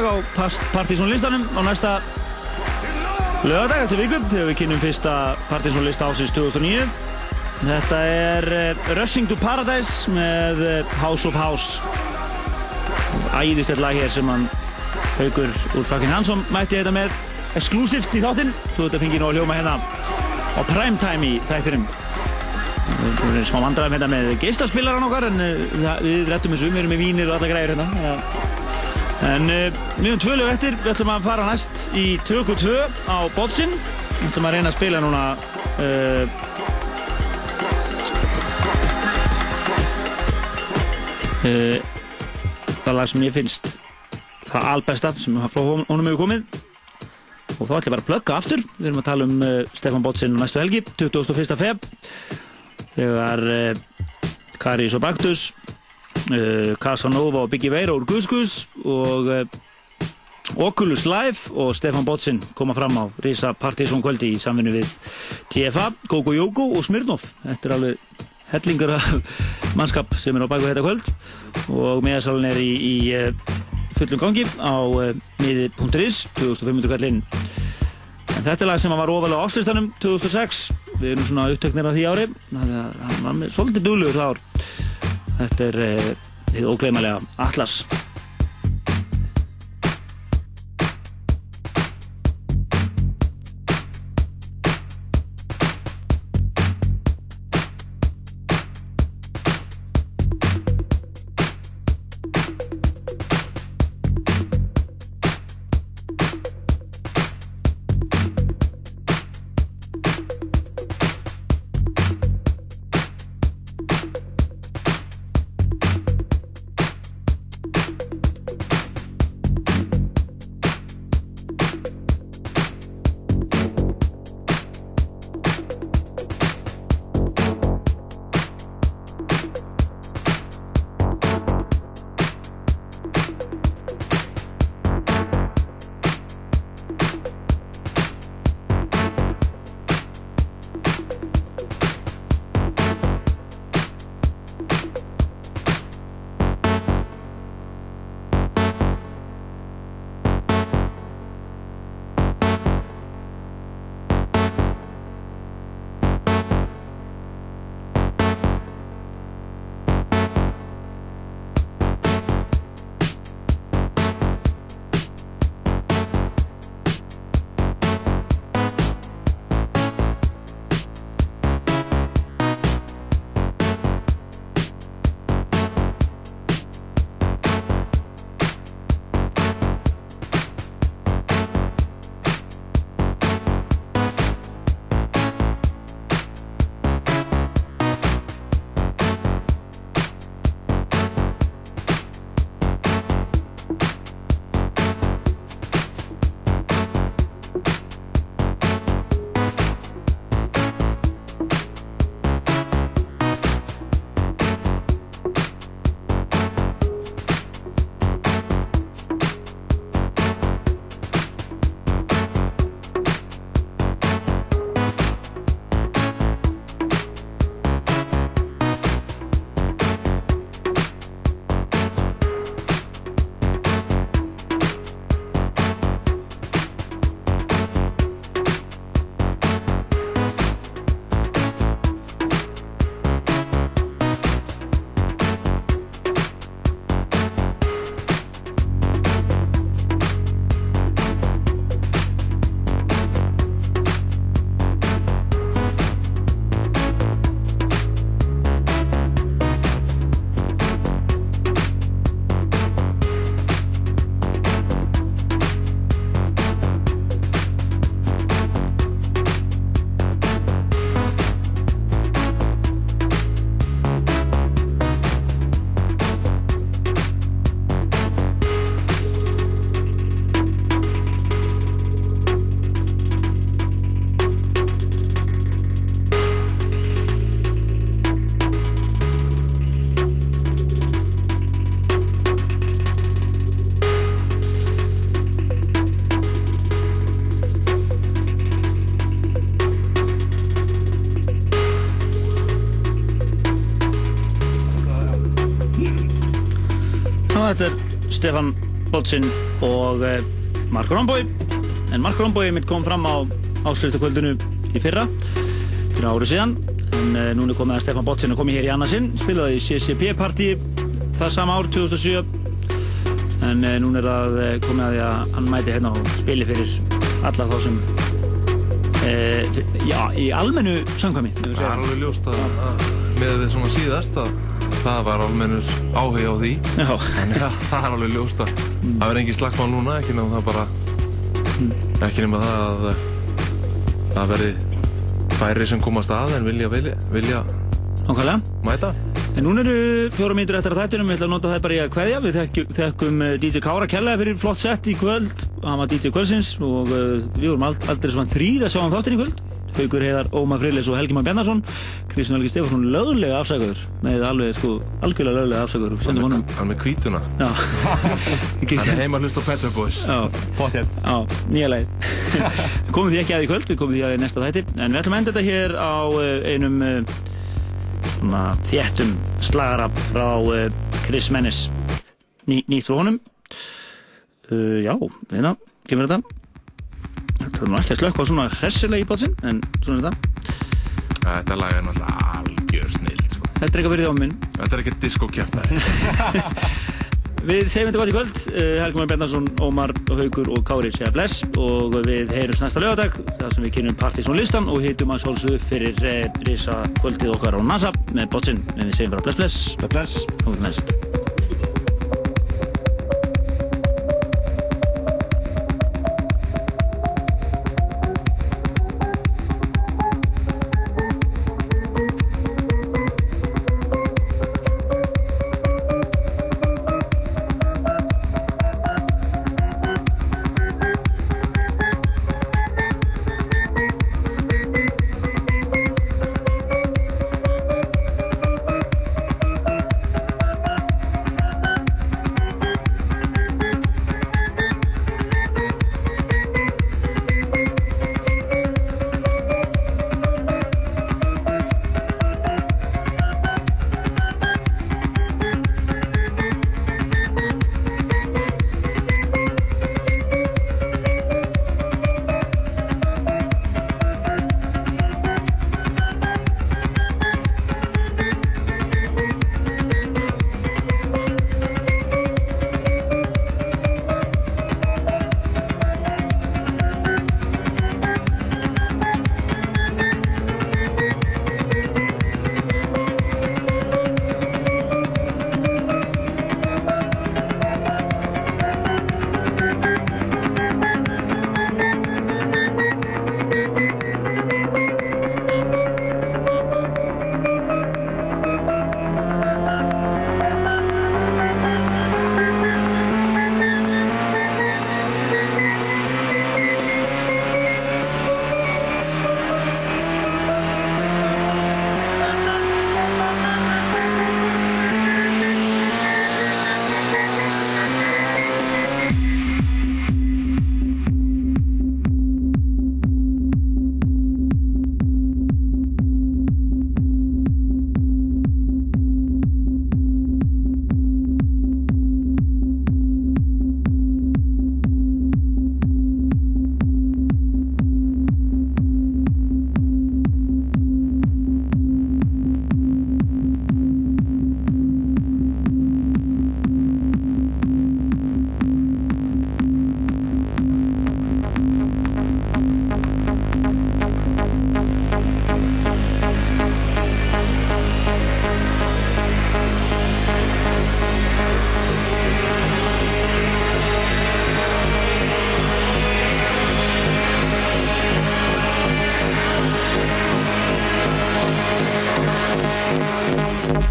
Topplag á Partizón listanum á næsta lögadag eftir vikum þegar við kynum fyrsta Partizón lista ásins 2009. Þetta er uh, Rushing to Paradise með uh, House of House. Æðislegt lag hér sem hann Haugur úr Fucking Hansson mætti þetta með exclusivt í þáttinn. Þú þetta fengið nú að hljóma hérna á primetime í þættinum. Við erum smá vandræðum hérna með geistaspilaran okkar en það- við rettum þessu, við erum með vínir og alla græður hérna. En uh, við höfum tvö lög eftir, við ætlum að fara næst í tökur 2 á Botsin. Við ætlum að reyna að spila núna uh, uh, það lag sem ég finnst það albesta sem frá hon- honum hefur komið og þá ætlum ég bara að plugga aftur við erum að tala um Stefan Botsin næstu helgi 21. feb þegar Karis og Baktus Casanova og Biggie Veira úr Guskus og uh, Oculus Live og Stefan Botsin koma fram á Risa Partizón kvöldi í samvinnu við TFA, Gogo Jógo og Smirnov þetta er alveg hellingur af mannskap sem er á baku þetta kvöld. Og meðasalinn er í, í uh, fullum gangi á miði.is 2500 kallinn. En þetta er lag sem var ofalega á áslistanum 2006 við erum svona upptöknir af því ári. Þannig að hann var með svolítið duglugur það ár þetta er uh, þið ógleymalega Atlas Butler, Stefan Botsin og uh, Mark Romboy en Mark Romboy mitt kom fram á áslýstakvöldinu í fyrra fyrir ári síðan. En uh, núna er komið að Stefan Botsin er komið hér í annarsinn spilaði í CCP partí það sama ár 2007 en uh, núna er það komið að því að hann mæti hérna og spili fyrir alla þá sem uh, já, í almennu samkvæmi Það er alveg ljóst að, að með við svona síðast að það var almennur áhuga á því. Já, Þannig að það er alveg ljóst að það verður engin slagsmál núna, ekki nema það bara ekki nema það að það verði færi sem komast að en vilja, vilja, vilja mæta. En núna eru fjóra mínútur eftir að þættinum, við ætlum að nota það bara í að kveðja. Við þekkum, þekkum eh, DJ Kára Kjella fyrir flott sett í kvöld, hann var DJ kvöldsins og uh, við vorum ald aldrei svona þrýr að sjá hann þáttinn í kvöld. Haugur Heiðar, Ómar Friðleis og Helgi Már Bjarnason. Kristján Helgi Stefansson löglega afsakaður, með alveg sko, algjörlega löglega afsakaður. hann honum. hann með kvítuna hann er heima Boys Já, Potjett. Já, nýja leið. komum því ekki að í kvöld, við komum því að í næsta þætti. En við ætlum að enda þetta hér á eh, einum uh, svona þéttum slagara frá uh, Chris Mennis. Ný, nýtt frá honum. Uh, já, hérna, kemur þetta. Er nú ekki að slökka á svona hressilega í bátsinn, en svona er þetta. þetta lag er náttúrulega algjör snild sko. Þetta er eitthvað fyrir því á minn. þetta er ekki disco kjæftæði Við segjum þetta gott í kvöld. Uh, Helgumar Bjarnason, Ómar og Haugur og Kári segja bless og við heyrums næsta lögadag þar sem við kynum Partizón listan og hittum að sólsu upp fyrir uh, risa kvöldið okkar á NASA með botsin. En við segjum bara bless bless. Bless. Og við næst.